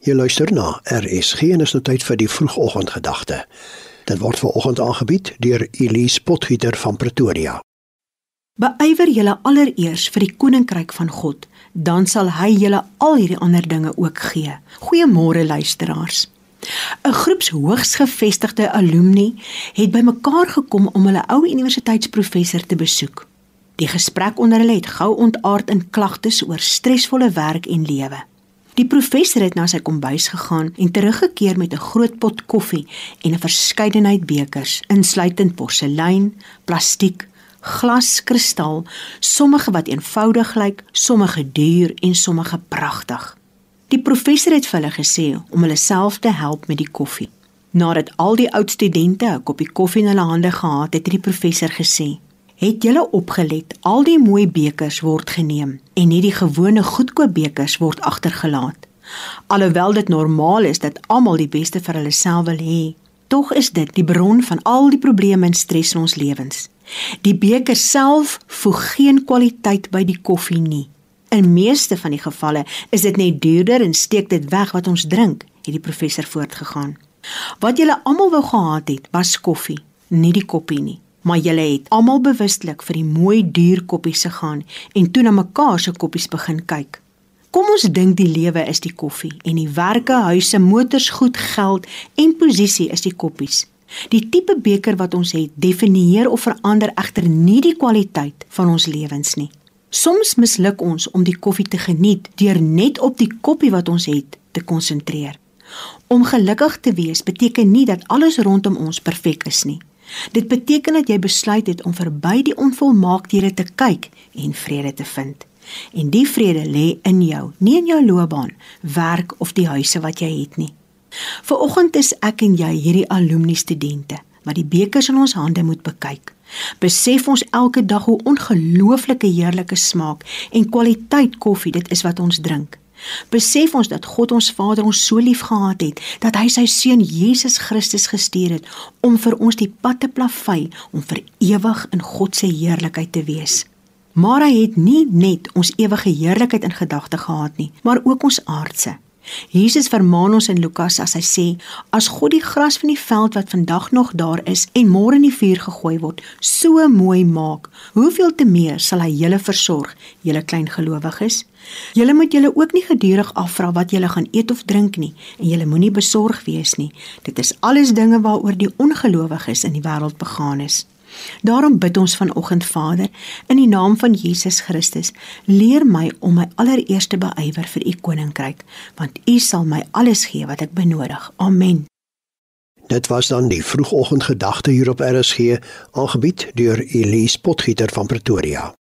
Jy luister na RSG en is nou tyd vir die vroegoggendgedagte. Dit word veraloggend aangebied deur Elise Potgieter van Pretoria. Beywer julle allereers vir die koninkryk van God, dan sal hy julle al hierdie ander dinge ook gee. Goeiemôre luisteraars. 'n Groep hoogs gevestigde alumni het bymekaar gekom om hulle ou universiteitsprofessor te besoek. Die gesprek onder hulle het gou ontaard in klagtes oor stresvolle werk en lewe. Die professor het na sy kombuis gegaan en teruggekeer met 'n groot pot koffie en 'n verskeidenheid bekers, insluitend porselein, plastiek, glas, kristal, sommige wat eenvoudig lyk, sommige duur en sommige pragtig. Die professor het vir hulle gesê om hulle self te help met die koffie. Nadat al die oud studente 'n koppie koffie in hulle hande gehad het, het die professor gesê: Het julle opgelet, al die mooi bekers word geneem en nie die gewone goedkoop bekers word agtergelaat. Alhoewel dit normaal is dat almal die beste vir hulle self wil hê, tog is dit die bron van al die probleme en stres in ons lewens. Die beker self voeg geen kwaliteit by die koffie nie. In meeste van die gevalle is dit net duurder en steek dit weg wat ons drink, het die professor voortgegaan. Wat julle almal wou gehad het, was koffie, nie die koppie nie maar julle het almal bewustelik vir die mooi duur koppies gegaan en toe na mekaar se koppies begin kyk. Kom ons dink die lewe is die koffie en die werke, huise, motors, goed, geld en posisie is die koppies. Die tipe beker wat ons het, definieer of verander egter nie die kwaliteit van ons lewens nie. Soms misluk ons om die koffie te geniet deur net op die koppie wat ons het te konsentreer. Om gelukkig te wees beteken nie dat alles rondom ons perfek is nie. Dit beteken dat jy besluit het om verby die onvolmaakthede te kyk en vrede te vind. En die vrede lê in jou, nie in jou loopbaan, werk of die huise wat jy het nie. Vanoggend is ek en jy hierdie alumni studente wat die bekers in ons hande moet bekyk. Besef ons elke dag hoe ongelooflike heerlike smaak en kwaliteit koffie dit is wat ons drink. Besef ons dat God ons Vader ons so lief gehad het dat hy sy seun Jesus Christus gestuur het om vir ons die pad te plavei om vir ewig in God se heerlikheid te wees. Maar hy het nie net ons ewige heerlikheid in gedagte gehad nie, maar ook ons aardse. Jesus vermaan ons in Lukas as hy sê: "As God die gras van die veld wat vandag nog daar is en môre in die vuur gegooi word, so mooi maak, hoeveel te meer sal hy julle versorg, julle klein gelowiges? Julle moet julle ook nie gedurig afvra wat julle gaan eet of drink nie, en julle moenie besorg wees nie. Dit is alles dinge waaroor die ongelowiges in die wêreld begaan is." Daarom bid ons vanoggend Vader in die naam van Jesus Christus, leer my om my allereerste beywer vir u koninkryk, want u sal my alles gee wat ek benodig. Amen. Dit was dan die vroegoggendgedagte hier op RSG, aangebied deur Elise Potgieter van Pretoria.